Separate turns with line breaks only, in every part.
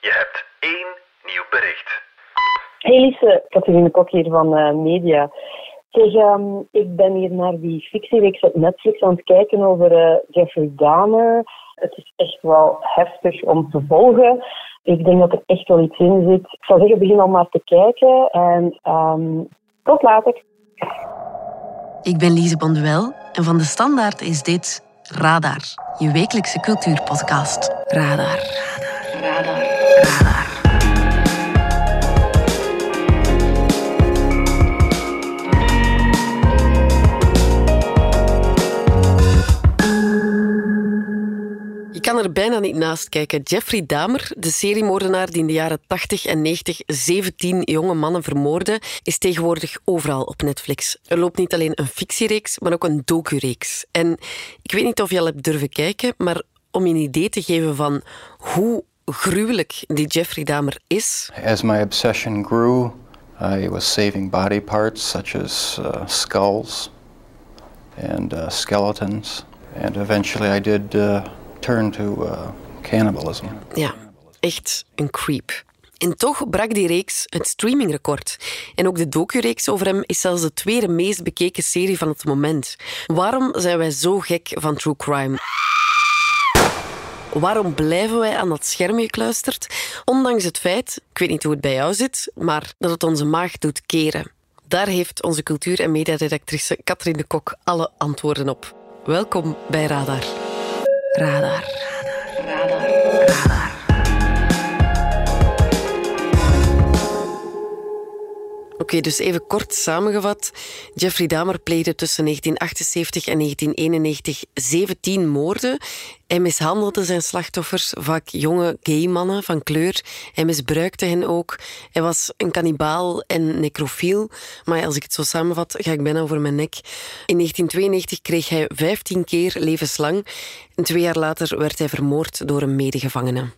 Je hebt één nieuw bericht.
Hey Lise, Catharine Kok hier van eh, Media. Zeg, ehm, ik ben hier naar die fictiereeks op Netflix aan het kijken over eh, Jeffrey Dahmer. Het is echt wel heftig om te volgen. Ik denk dat er echt wel iets in zit. Ik zou zeggen, begin al maar te kijken. En um, tot later.
Ik ben Lise Bonduel en van de Standaard is dit Radar, je wekelijkse cultuurpodcast. Radar. Er bijna niet naast kijken. Jeffrey Dahmer, de seriemoordenaar die in de jaren 80 en 90 17 jonge mannen vermoordde, is tegenwoordig overal op Netflix. Er loopt niet alleen een fictiereeks, maar ook een docu-reeks. En ik weet niet of je al hebt durven kijken, maar om je een idee te geven van hoe gruwelijk die Jeffrey Dahmer is.
As my obsession grew, I was saving body parts such as uh, skulls and uh, skeletons. And eventually I did uh, turn to uh, cannibalism.
Ja, echt een creep. En toch brak die reeks het streamingrecord. En ook de docu-reeks over hem is zelfs de tweede meest bekeken serie van het moment. Waarom zijn wij zo gek van true crime? Waarom blijven wij aan dat scherm gekluisterd? Ondanks het feit, ik weet niet hoe het bij jou zit, maar dat het onze maag doet keren. Daar heeft onze cultuur- en mediaredactrice Katrien de Kok alle antwoorden op. Welkom bij Radar. Radar. Radar. Radar. Radar. Oké, dus even kort samengevat. Jeffrey Dahmer pleegde tussen 1978 en 1991 17 moorden. Hij mishandelde zijn slachtoffers, vaak jonge gay mannen van kleur. Hij misbruikte hen ook. Hij was een kannibaal en necrofiel. Maar als ik het zo samenvat, ga ik bijna over mijn nek. In 1992 kreeg hij 15 keer levenslang. En twee jaar later werd hij vermoord door een medegevangene.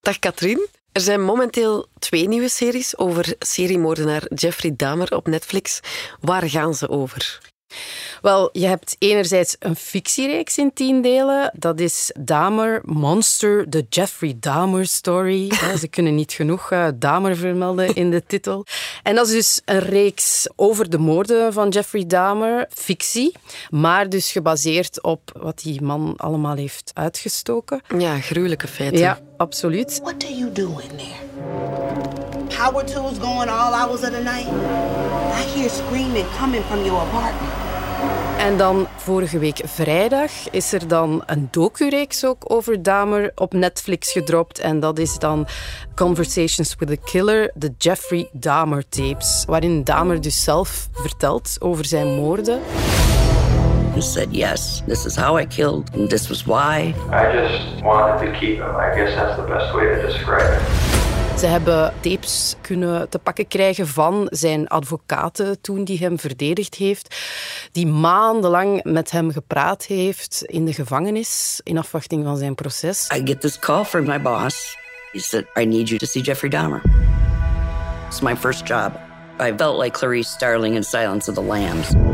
Dag Katrien. Er zijn momenteel twee nieuwe series over seriemoordenaar Jeffrey Dahmer op Netflix. Waar gaan ze over?
Wel, je hebt enerzijds een fictiereeks in tien delen. Dat is Dahmer Monster, de Jeffrey Dahmer story. Ze kunnen niet genoeg uh, Dahmer vermelden in de titel. En dat is dus een reeks over de moorden van Jeffrey Dahmer. Fictie, maar dus gebaseerd op wat die man allemaal heeft uitgestoken.
Ja, gruwelijke feiten.
Ja, absoluut.
What do you do in there? Power tools going all hours of the night? I hear screaming coming from your apartment.
En dan vorige week vrijdag is er dan een docureeks ook over Dahmer op Netflix gedropt. En dat is dan Conversations with a Killer, de Jeffrey Dahmer tapes. Waarin Dahmer dus zelf vertelt over zijn moorden.
He said, yes, this is how I killed, and this was why.
I just wanted to keep him. I guess that's the best way to describe it.
Ze hebben tapes kunnen te pakken krijgen van zijn advocaten toen die hem verdedigd heeft, die maandenlang met hem gepraat heeft in de gevangenis in afwachting van zijn proces.
I get this call from my boss. He said, I need you to see Jeffrey Dahmer. It's my first job. I felt like Clarice Starling in Silence of the Lambs.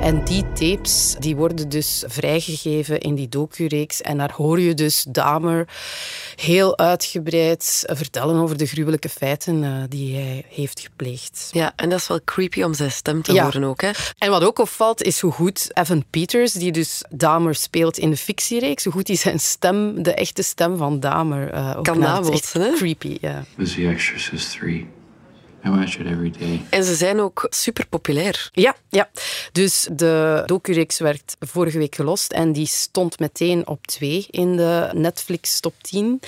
En die tapes die worden dus vrijgegeven in die docureeks. En daar hoor je dus Dahmer heel uitgebreid vertellen over de gruwelijke feiten uh, die hij heeft gepleegd.
Ja, en dat is wel creepy om zijn stem te ja. horen ook. Hè?
En wat ook opvalt is hoe goed Evan Peters, die dus Dahmer speelt in de fictiereeks, hoe goed hij zijn stem, de echte stem van Dahmer, uh, ook
kan nabootsen.
Creepy, ja.
Was The Exorcist 3. I watch it every day.
En ze zijn ook super populair.
Ja, ja. Dus de docureeks werd vorige week gelost en die stond meteen op twee in de Netflix top 10.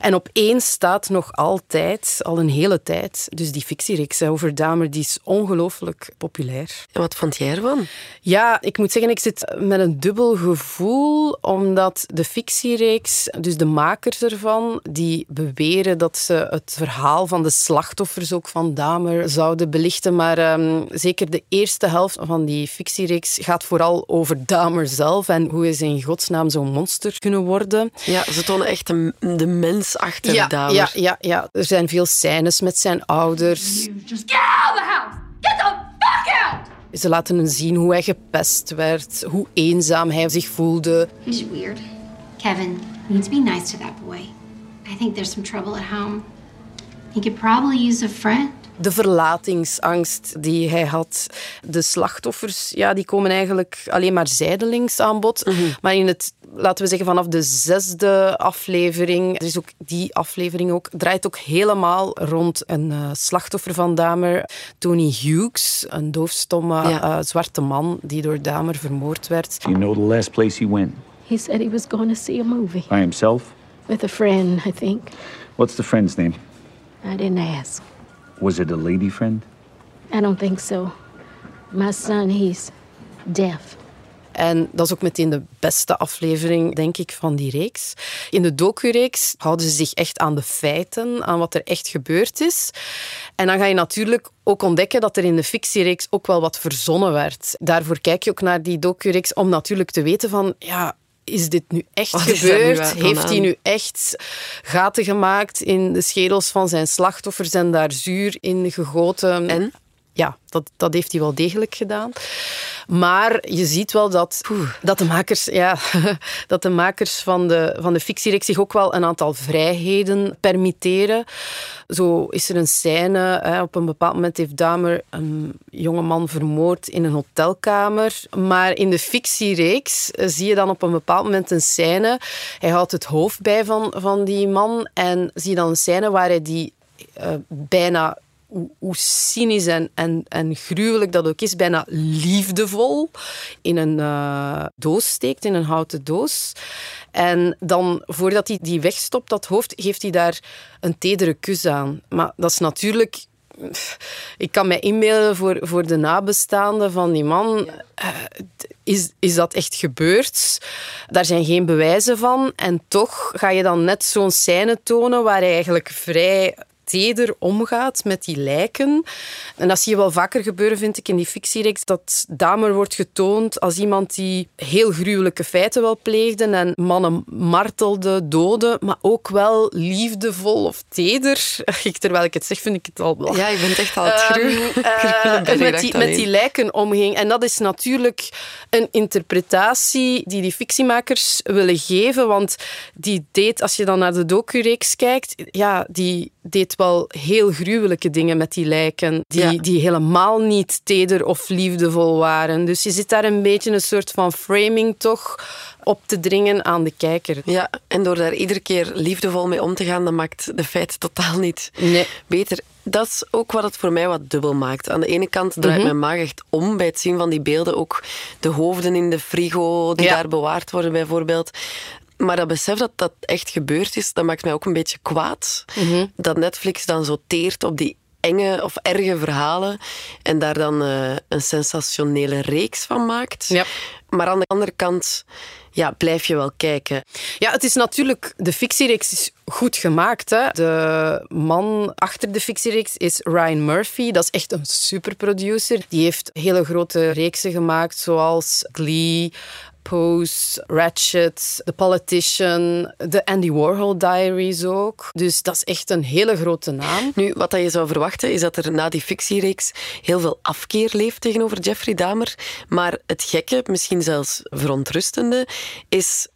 En op één staat nog altijd, al een hele tijd, dus die fictiereeks over Dahmer, die is ongelooflijk populair.
En wat vond jij ervan?
Ja, ik moet zeggen, ik zit met een dubbel gevoel, omdat de fictiereeks, dus de makers ervan, die beweren dat ze het verhaal van de slachtoffers ook van Dahmer zouden belichten. Maar um, zeker de eerste helft van die fictiereeks gaat vooral over Dahmer zelf en hoe is in godsnaam zo'n monster kunnen worden.
Ja, ze tonen echt de, de mens achter
ja,
Dahmer.
Ja, ja, ja, er zijn veel scènes met zijn ouders.
Just get out of the house! Get the fuck out!
Ze laten hem zien hoe hij gepest werd, hoe eenzaam hij zich voelde.
He's weird. Kevin, you need to be nice to that boy.
I think there's some trouble at home. He could probably use a friend.
De verlatingsangst die hij had. De slachtoffers ja, die komen eigenlijk alleen maar zijdelings aan bod. Maar in het, laten we zeggen, vanaf de zesde aflevering, er is ook die aflevering ook, draait ook helemaal rond een uh, slachtoffer van Dahmer, Tony Hughes, een doofstomme
Ja.
uh, zwarte man die door Dahmer vermoord werd.
Do you know the last place he went?
He said he was going to see a movie
By himself?
with a friend, I think.
What's the friend's name?
I didn't ask.
Was it a lady friend?
I don't think so. My son, he's deaf.
En dat is ook meteen de beste aflevering, denk ik, van die reeks. In de docu-reeks houden ze zich echt aan de feiten, aan wat er echt gebeurd is. En dan ga je natuurlijk ook ontdekken dat er in de fictiereeks ook wel wat verzonnen werd. Daarvoor kijk je ook naar die docu-reeks om natuurlijk te weten van... Ja, is dit nu echt
Wat nu
gebeurd? Heeft hij nu echt gaten gemaakt in de schedels van zijn slachtoffers en daar zuur in gegoten?
En?
Ja, dat, dat heeft hij wel degelijk gedaan. Maar je ziet wel dat, dat de makers, ja, dat de makers van de, van de fictiereeks zich ook wel een aantal vrijheden permitteren. Zo is er een scène, hè, op een bepaald moment heeft Dahmer een jonge man vermoord in een hotelkamer. Maar in de fictiereeks eh, zie je dan op een bepaald moment een scène. Hij houdt het hoofd bij van, van die man en zie je dan een scène waar hij die eh, bijna hoe, cynisch en, en, gruwelijk dat ook is, bijna liefdevol in een eh, doos steekt, in een houten doos. En dan, voordat hij die wegstopt, dat hoofd, geeft hij daar een tedere kus aan. Maar dat is natuurlijk... Ik kan mij inbeelden voor, voor de nabestaanden van die man. eh, is, is dat echt gebeurd? Daar zijn geen bewijzen van. En toch ga je dan net zo'n scène tonen waar hij eigenlijk vrij teder omgaat met die lijken. En dat zie je wel vaker gebeuren, vind ik, in die fictiereeks, dat Dahmer wordt getoond als iemand die heel gruwelijke feiten wel pleegde en mannen martelde, doodde, maar ook wel liefdevol of teder. Ik, terwijl ik het zeg, vind ik het al wel
Ja, je bent echt al het
Ehm,
gruwelijk.
eh, met, die, met die lijken omging. En dat is natuurlijk een interpretatie die die fictiemakers willen geven. Want die deed, als je dan naar de docu-reeks kijkt, ja, die deed wel heel gruwelijke dingen met die lijken. Die,
Ja.
die helemaal niet teder of liefdevol waren. Dus je zit daar een beetje een soort van framing toch op te dringen aan de kijker.
Ja, en door daar iedere keer liefdevol mee om te gaan, dat maakt de feiten totaal niet
Nee.
beter. Dat is ook wat het voor mij wat dubbel maakt. Aan de ene kant draait
Mhm.
mijn maag echt om bij het zien van die beelden. Ook de hoofden in de frigo die
Ja.
daar bewaard worden, bijvoorbeeld. Maar dat besef dat dat echt gebeurd is, dat maakt mij ook een beetje kwaad.
Mhm.
Dat Netflix dan zo teert op die enge of erge verhalen en daar dan eh, een sensationele reeks van maakt.
Ja.
Maar aan de andere kant ja, blijf je wel kijken.
Ja, het is natuurlijk... De fictiereeks is goed gemaakt. Hè. De man achter de fictiereeks is Ryan Murphy. Dat is echt een superproducer. Die heeft hele grote reeksen gemaakt, zoals Glee... Pose, Ratchet, The Politician, de Andy Warhol Diaries ook. Dus dat is echt een hele grote naam.
Nu, wat je zou verwachten, is dat er na die fictiereeks heel veel afkeer leeft tegenover Jeffrey Dahmer. Maar het gekke, misschien zelfs verontrustende, is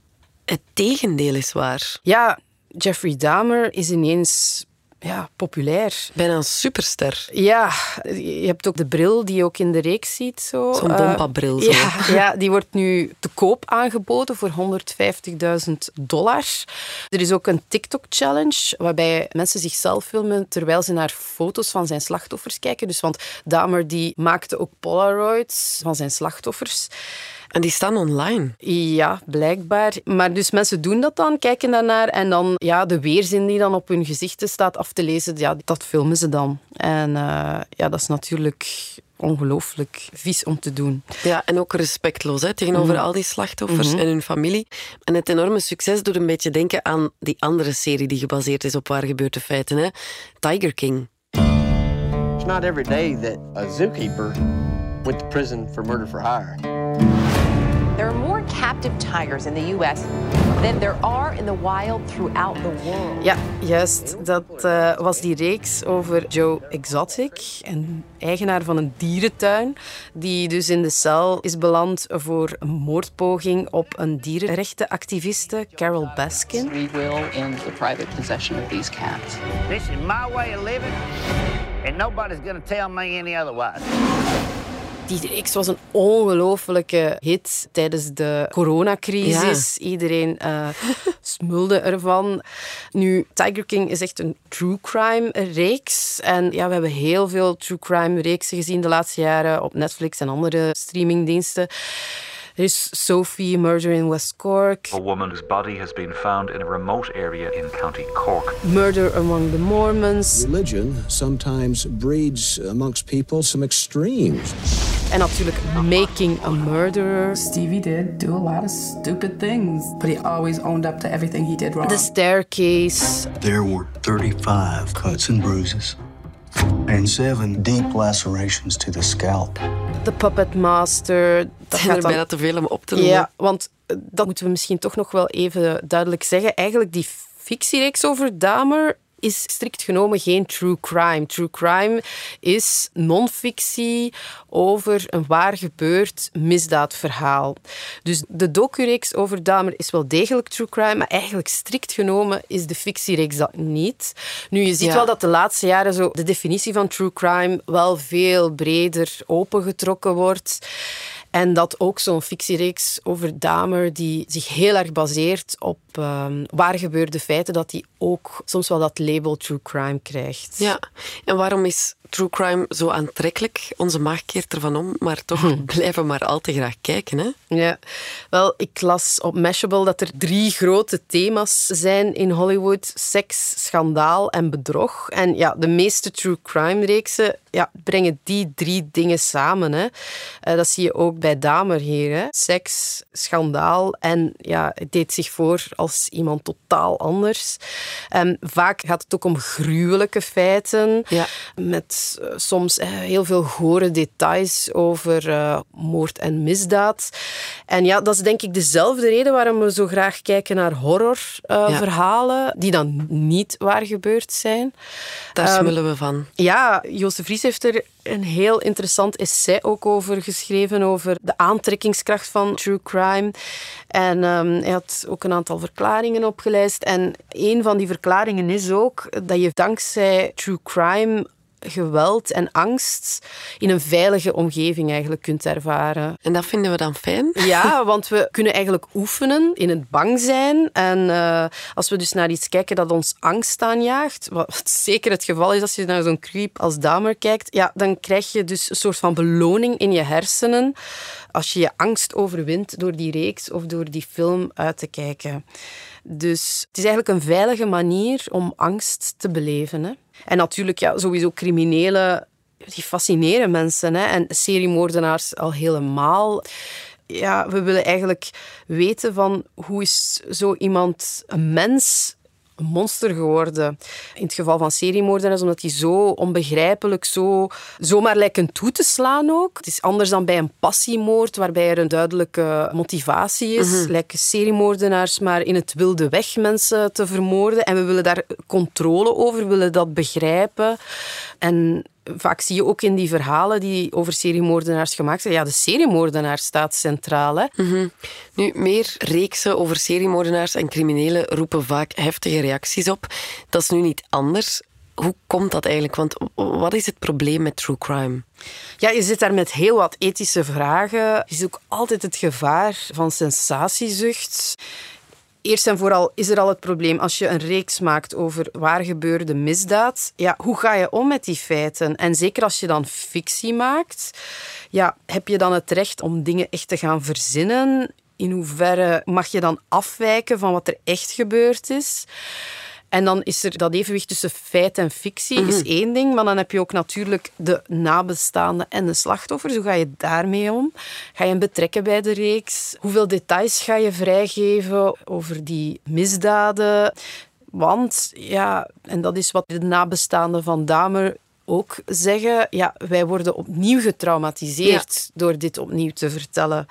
het tegendeel is waar.
Ja, Jeffrey Dahmer is ineens ja, populair.
Bijna een superster.
Ja, je hebt ook de bril die je ook in de reeks ziet. Zo.
Zo'n
Eh,
Bompa-bril, zo.
Ja, ja, die wordt nu te koop aangeboden voor 150.000 dollar. Er is ook een TikTok-challenge waarbij mensen zichzelf filmen terwijl ze naar foto's van zijn slachtoffers kijken. Dus, want Dahmer die maakte ook Polaroids van zijn slachtoffers.
En die staan online.
Ja, blijkbaar. Maar dus mensen doen dat dan, kijken daarnaar en dan ja, de weerzin die dan op hun gezichten staat af te lezen, ja, dat filmen ze dan. En eh, ja, dat is natuurlijk ongelooflijk vies om te doen.
Ja, en ook respectloos hè, tegenover
Mhm.
al die slachtoffers
Mhm.
en hun familie. En het enorme succes doet een beetje denken aan die andere serie die gebaseerd is op waar gebeurde feiten. Hè? Tiger King.
It's not every day that a zookeeper went to prison for murder for hire.
Captive tigers in the U.S. than there are in the wild throughout the world.
Ja, juist. Dat uh, was die reeks over Joe Exotic, een eigenaar van een dierentuin, die dus in de cel is beland voor een moordpoging op een dierenrechtenactiviste, Carol Baskin.
We will end the private possession of these cats.
This is my way of living, and nobody's going to tell me any otherwise.
Die reeks was een ongelofelijke hit tijdens de coronacrisis. Ja. Iedereen uh, smulde ervan. Nu, Tiger King is echt een true crime reeks. En ja, we hebben heel veel true crime reeksen gezien de laatste jaren op Netflix en andere streamingdiensten. Er is Sophie, Murder in West Cork.
A woman whose body has been found in a remote area in County Cork.
Murder Among the Mormons.
Religion sometimes breeds amongst people some extremes.
En natuurlijk Making a Murderer.
Stevie did do a lot of stupid things, but he always owned up to everything he did wrong.
The Staircase.
There were 35 cuts and bruises and seven deep lacerations to the scalp.
The Puppet Master.
Dat zijn er dan... bijna te veel om op te noemen.
Ja, want dat moeten we misschien toch nog wel even duidelijk zeggen. Eigenlijk die fictiereeks over Dahmer is strikt genomen geen true crime. True crime is non-fictie over een waar gebeurd misdaadverhaal. Dus de docureeks over Dahmer is wel degelijk true crime, maar eigenlijk strikt genomen is de fictiereeks dat niet. Nu, je ziet wel dat de laatste jaren zo de definitie van true crime wel veel breder opengetrokken wordt. En dat ook zo'n fictiereeks over Dahmer, die zich heel erg baseert op um, waar gebeurde feiten, dat die ook soms wel dat label true crime krijgt.
Ja, en waarom is true crime zo aantrekkelijk? Onze maag keert ervan om, maar toch hm. blijven maar al te graag kijken. Hè?
Ja, wel, ik las op Mashable dat er drie grote thema's zijn in Hollywood: seks, schandaal en bedrog. En ja, de meeste true crime reeksen ja, brengen die drie dingen samen. Hè. Uh, dat zie je ook bij Damer hier. Hè. Seks, schandaal en ja, het deed zich voor als iemand totaal anders. Um, vaak gaat het ook om gruwelijke feiten.
Ja.
Met uh, soms uh, heel veel gore details over uh, moord en misdaad. En ja, dat is denk ik dezelfde reden waarom we zo graag kijken naar horrorverhalen, ja. die dan niet waar gebeurd zijn.
Daar um, smullen we van.
Ja, Joost Vries heeft er een heel interessant essay ook over geschreven, over de aantrekkingskracht van true crime. En um, hij had ook een aantal verklaringen opgelijst. En een van die verklaringen is ook dat je dankzij true crime geweld en angst in een veilige omgeving eigenlijk kunt ervaren.
En dat vinden we dan fijn?
Ja, want we kunnen eigenlijk oefenen in het bang zijn. En uh, als we dus naar iets kijken dat ons angst aanjaagt, wat zeker het geval is als je naar zo'n creep als Dahmer kijkt, ja, dan krijg je dus een soort van beloning in je hersenen als je je angst overwint door die reeks of door die film uit te kijken. Dus het is eigenlijk een veilige manier om angst te beleven. Hè. En natuurlijk, ja, sowieso criminelen, die fascineren mensen. Hè. En seriemoordenaars al helemaal. Ja, we willen eigenlijk weten van hoe is zo iemand een mens een monster geworden. In het geval van seriemoordenaars, omdat die zo onbegrijpelijk, zo, zomaar lijken toe te slaan ook. Het is anders dan bij een passiemoord, waarbij er een duidelijke motivatie is. Mm -hmm. Lijken seriemoordenaars maar in het wilde weg mensen te vermoorden. En we willen daar controle over, we willen dat begrijpen. En vaak zie je ook in die verhalen die over seriemoordenaars gemaakt zijn, ja, de seriemoordenaar staat centraal. Hè?
Mm -hmm. Nu, meer reeksen over seriemoordenaars en criminelen roepen vaak heftige reacties op. Dat is nu niet anders. Hoe komt dat eigenlijk? Want wat is het probleem met true crime?
Ja, je zit daar met heel wat ethische vragen. Je ziet ook altijd het gevaar van sensatiezucht. Eerst en vooral is er al het probleem als je een reeks maakt over waar gebeurde misdaad. Ja, hoe ga je om met die feiten? En zeker als je dan fictie maakt, ja, heb je dan het recht om dingen echt te gaan verzinnen? In hoeverre mag je dan afwijken van wat er echt gebeurd is? En dan is er dat evenwicht tussen feit en fictie, mm -hmm. is mhm. één ding. Maar dan heb je ook natuurlijk de nabestaanden en de slachtoffers. Hoe ga je daarmee om? Ga je hem betrekken bij de reeks? Hoeveel details ga je vrijgeven over die misdaden? Want, ja, en dat is wat de nabestaanden van Damer ook zeggen, ja, wij worden opnieuw getraumatiseerd ja. door dit opnieuw te vertellen.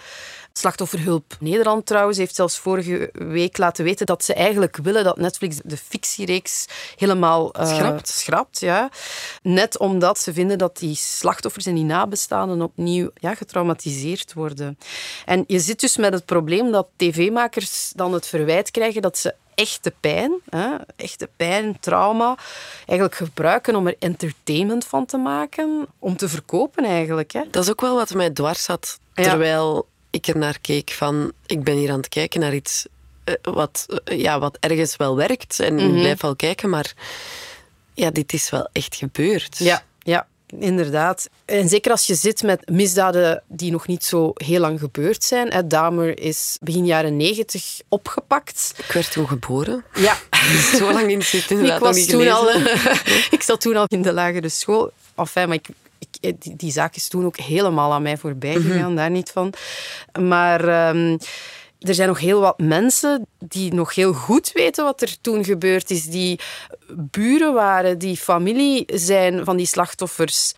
Slachtofferhulp Nederland trouwens heeft zelfs vorige week laten weten dat ze eigenlijk willen dat Netflix de fictiereeks helemaal uh,
schrapt.
schrapt ja. Net omdat ze vinden dat die slachtoffers en die nabestaanden opnieuw ja, getraumatiseerd worden. En je zit dus met het probleem dat tv-makers dan het verwijt krijgen dat ze echte pijn, hè, echte pijn, trauma, eigenlijk gebruiken om er entertainment van te maken, om te verkopen eigenlijk. Hè.
Dat is ook wel wat mij dwars had, terwijl ik er naar keek van, ik ben hier aan het kijken naar iets uh, wat, uh, ja, wat ergens wel werkt en mm-hmm. blijf wel kijken, maar ja, dit is wel echt gebeurd.
Ja, ja. Inderdaad. En zeker als je zit met misdaden die nog niet zo heel lang gebeurd zijn. Damer is begin jaren negentig opgepakt.
Ik werd toen geboren.
Ja.
zo lang in zit inderdaad
ik was
niet
toen al, Ik zat toen al in de lagere school. Enfin, maar ik, die, die, zaak is toen ook helemaal aan mij voorbij gegaan, mm-hmm. daar niet van. Maar... Um, er zijn nog heel wat mensen die nog heel goed weten wat er toen gebeurd is, die buren waren, die familie zijn van die slachtoffers.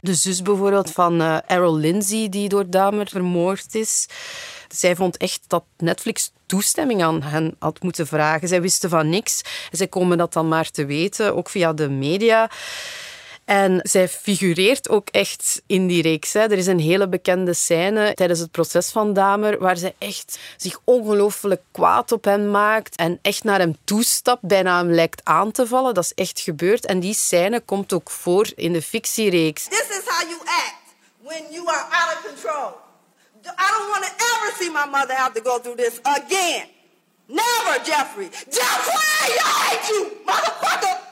De zus bijvoorbeeld van uh, Errol Lindsay, die door Damer vermoord is. Zij vond echt dat Netflix toestemming aan hen had moeten vragen. Zij wisten van niks. Zij komen dat dan maar te weten, ook via de media. En zij figureert ook echt in die reeks. Hè. Er is een hele bekende scène tijdens het proces van Damer waar ze echt zich ongelooflijk kwaad op hem maakt en echt naar hem toestapt, bijna hem lijkt aan te vallen. Dat is echt gebeurd. En die scène komt ook voor in de fictiereeks.
This is how you act when you are out of control. I don't want to ever see my mother have to go through this again. Never, Jeffrey. Jeffrey, I hate you, motherfucker.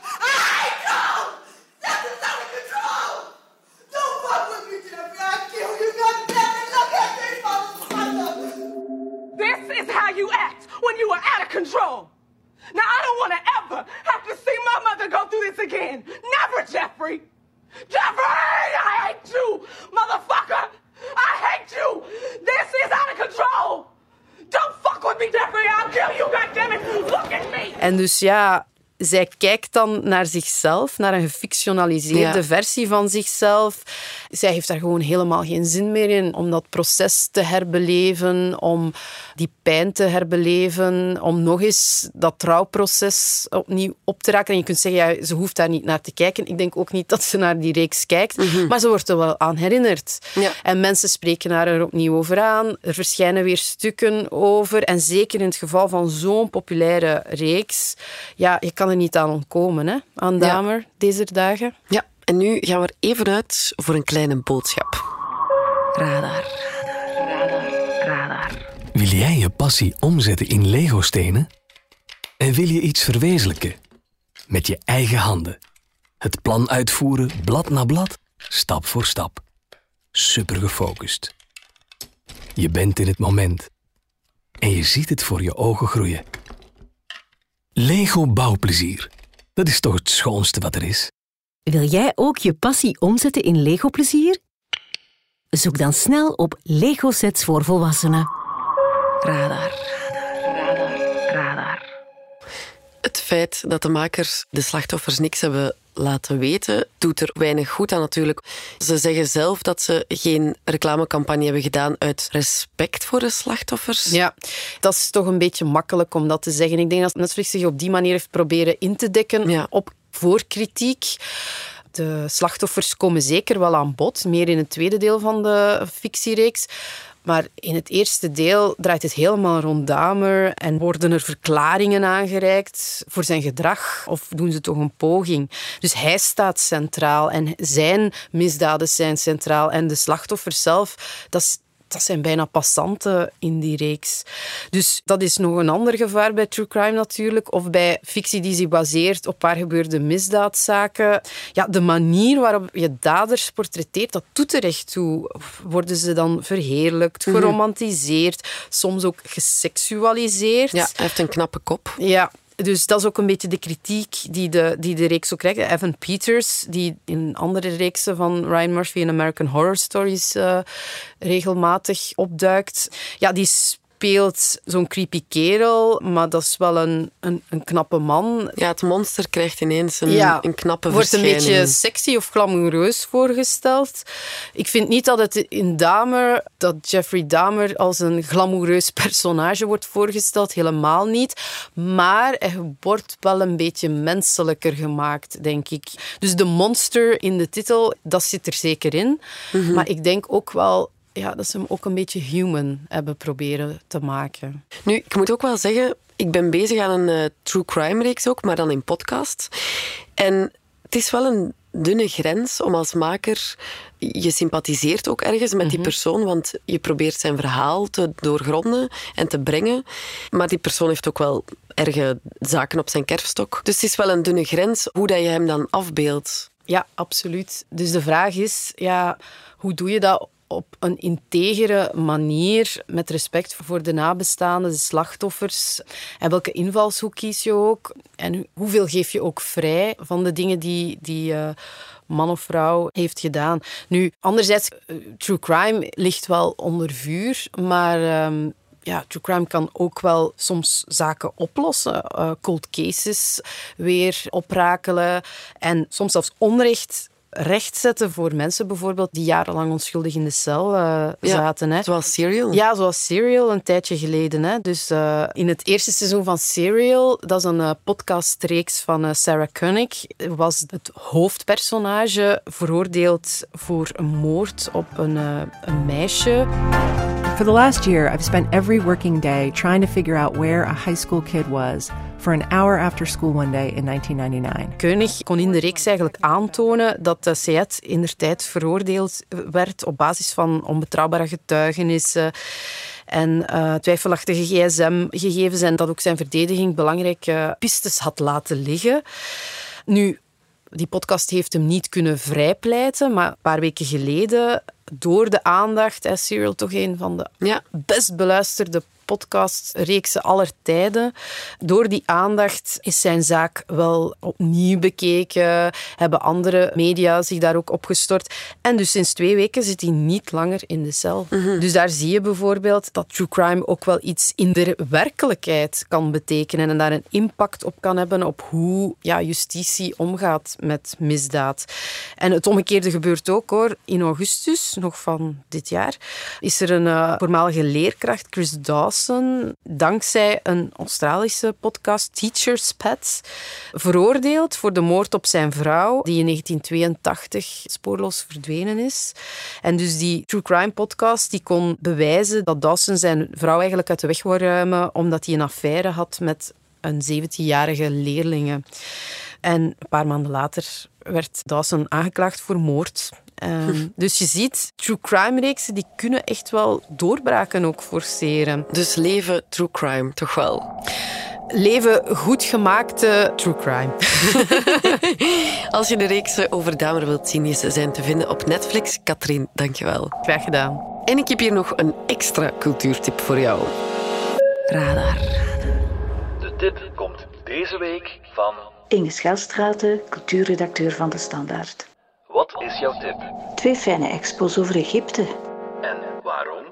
This is how you act when you are out of control! Now, I don't want to ever have to see my mother go through this again! Never, Jeffrey! Jeffrey! I hate you! Motherfucker! I hate you! This is out of control! Don't fuck with me, Jeffrey! I'll kill you, goddammit! Look at me!
En dus ja, zij kijkt dan naar zichzelf, naar een gefictionaliseerde ja. versie van zichzelf. Zij heeft daar gewoon helemaal geen zin meer in om dat proces te herbeleven, om die pijn te herbeleven, om nog eens dat trouwproces opnieuw op te raken. En je kunt zeggen, ja, ze hoeft daar niet naar te kijken. Ik denk ook niet dat ze naar die reeks kijkt, mm-hmm. maar ze wordt er wel aan herinnerd.
Ja.
En mensen spreken haar er opnieuw over aan. Er verschijnen weer stukken over. En zeker in het geval van zo'n populaire reeks, ja, je kan er niet aan ontkomen, hè, aan Damer ja. deze dagen.
Ja, en nu gaan we er even uit voor een kleine boodschap.
Radar.
Radar. Radar.
Wil jij je passie omzetten in Lego-stenen? En wil je iets verwezenlijken? Met je eigen handen. Het plan uitvoeren, blad na blad, stap voor stap. Super gefocust. Je bent in het moment. En je ziet het voor je ogen groeien. Lego bouwplezier. Dat is toch het schoonste wat er is.
Wil jij ook je passie omzetten in Lego plezier? Zoek dan snel op Lego sets voor volwassenen.
Radar.
Radar. Radar.
Het feit dat de makers de slachtoffers niks hebben laten weten, doet er weinig goed aan natuurlijk. Ze zeggen zelf dat ze geen reclamecampagne hebben gedaan uit respect voor de slachtoffers.
Ja, dat is toch een beetje makkelijk om dat te zeggen. Ik denk dat Netflix zich op die manier heeft proberen in te dekken
ja.
op voorkritiek. De slachtoffers komen zeker wel aan bod, meer in het tweede deel van de fictiereeks. Maar in het eerste deel draait het helemaal rond Damer en worden er verklaringen aangereikt voor zijn gedrag of doen ze toch een poging. Dus hij staat centraal en zijn misdaden zijn centraal en de slachtoffers zelf, dat is dat zijn bijna passanten in die reeks. Dus dat is nog een ander gevaar bij true crime natuurlijk. Of bij fictie die zich baseert op waar gebeurde misdaadzaken. Ja, de manier waarop je daders portretteert, dat doet er echt toe. Worden ze dan verheerlijkt, geromantiseerd, soms ook geseksualiseerd.
Ja, hij heeft een knappe kop.
Ja, dus dat is ook een beetje de kritiek die de, die de reeks ook krijgt. Evan Peters, die in andere reeksen van Ryan Murphy en American Horror Stories uh, regelmatig opduikt, ja, die speelt zo'n creepy kerel, maar dat is wel een, een, een knappe man.
Ja, het monster krijgt ineens een,
Ja,
een knappe
wordt een
verschijning.
beetje sexy of glamoureus voorgesteld. Ik vind niet dat het in Dahmer, dat Jeffrey Dahmer als een glamoureus personage wordt voorgesteld. Helemaal niet. Maar hij wordt wel een beetje menselijker gemaakt, denk ik. Dus de monster in de titel, dat zit er zeker in.
Mhm.
Maar ik denk ook wel ja, dat ze hem ook een beetje human hebben proberen te maken.
Nu, ik moet ook wel zeggen, ik ben bezig aan een eh, true crime reeks ook, maar dan in podcast. En het is wel een dunne grens om als maker... Je sympathiseert ook ergens met die persoon, want je probeert zijn verhaal te doorgronden en te brengen. Maar die persoon heeft ook wel erge zaken op zijn kerfstok. Dus het is wel een dunne grens hoe dat je hem dan afbeeldt.
Ja, absoluut. Dus de vraag is, ja, hoe doe je dat op een integere manier, met respect voor de nabestaanden, de slachtoffers? En welke invalshoek kies je ook? En hoeveel geef je ook vrij van de dingen die... die eh, man of vrouw heeft gedaan. Nu, anderzijds, eh, true crime ligt wel onder vuur, maar ehm, ja, true crime kan ook wel soms zaken oplossen. Eh, cold cases weer oprakelen en soms zelfs onrecht rechtzetten voor mensen bijvoorbeeld die jarenlang onschuldig in de cel eh, zaten. Hè.
Zoals Serial.
Ja, zoals Serial een tijdje geleden. Hè. Dus eh, in het eerste seizoen van Serial, dat is een eh, podcastreeks van eh, Sarah Koenig, was het hoofdpersonage veroordeeld voor een moord op een, eh, een meisje.
For the last year, I've spent every working day trying to figure out where a high school kid was for an hour after school one day in 1999.
Koenig kon in de reeks eigenlijk aantonen dat de Seat in der tijd veroordeeld werd op basis van onbetrouwbare getuigenissen en eh, twijfelachtige gsm-gegevens en dat ook zijn verdediging belangrijke pistes had laten liggen. Nu, die podcast heeft hem niet kunnen vrijpleiten, maar een paar weken geleden, door de aandacht, is Serial toch een van de
Ja.
best beluisterde podcastreeksen aller tijden. Door die aandacht is zijn zaak wel opnieuw bekeken, hebben andere media zich daar ook opgestort. En dus sinds twee weken zit hij niet langer in de cel. Dus daar zie je bijvoorbeeld dat true crime ook wel iets in de werkelijkheid kan betekenen en daar een impact op kan hebben op hoe ja, justitie omgaat met misdaad. En het omgekeerde gebeurt ook hoor. In augustus, nog van dit jaar, is er een eh, voormalige leerkracht, Chris Dawson, dankzij een Australische podcast, Teacher's Pets, veroordeeld voor de moord op zijn vrouw, die in 1982 spoorloos verdwenen is. En dus die True Crime podcast die kon bewijzen dat Dawson zijn vrouw eigenlijk uit de weg wou ruimen omdat hij een affaire had met een 17-jarige leerlinge. En een paar maanden later werd Dawson aangeklaagd voor moord. Ehm, dus je ziet, true crime reeksen die kunnen echt wel doorbraken ook forceren.
Dus leven true crime, toch wel?
Leven goed gemaakte true crime.
Als je de reeks over Dahmer wilt zien, ze zijn te vinden op Netflix. Katrien, dankjewel.
Graag gedaan.
En ik heb hier nog een extra cultuurtip voor jou. Radar.
De tip komt deze week van...
Inge Schelstraten, cultuurredacteur van De Standaard.
Wat is jouw tip?
Twee fijne expos over Egypte.
En waarom?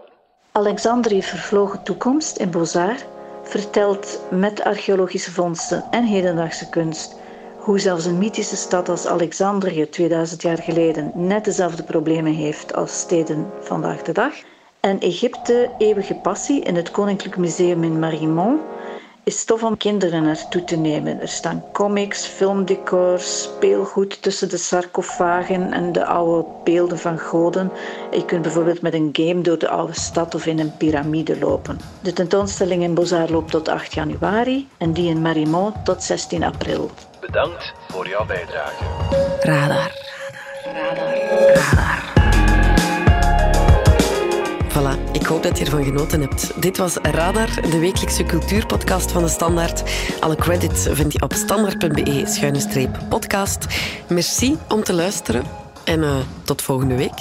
Alexandrië Vervlogen Toekomst in Beaux-Arts vertelt met archeologische vondsten en hedendaagse kunst hoe zelfs een mythische stad als Alexandrië 2000 jaar geleden net dezelfde problemen heeft als steden vandaag de dag. En Egypte Eeuwige Passie in het Koninklijk Museum in Mariemont is stof om kinderen naartoe te nemen. Er staan comics, filmdecors, speelgoed tussen de sarcofagen en de oude beelden van goden. Je kunt bijvoorbeeld met een game door de oude stad of in een piramide lopen. De tentoonstelling in Beaux-Arts loopt tot 8 januari en die in Mariemont tot 16 april.
Bedankt voor jouw bijdrage.
Radar. Voilà, ik hoop dat je ervan genoten hebt. Dit was Radar, de wekelijkse cultuurpodcast van de Standaard. Alle credits vind je op standaard.be-podcast. Merci om te luisteren en eh, tot volgende week.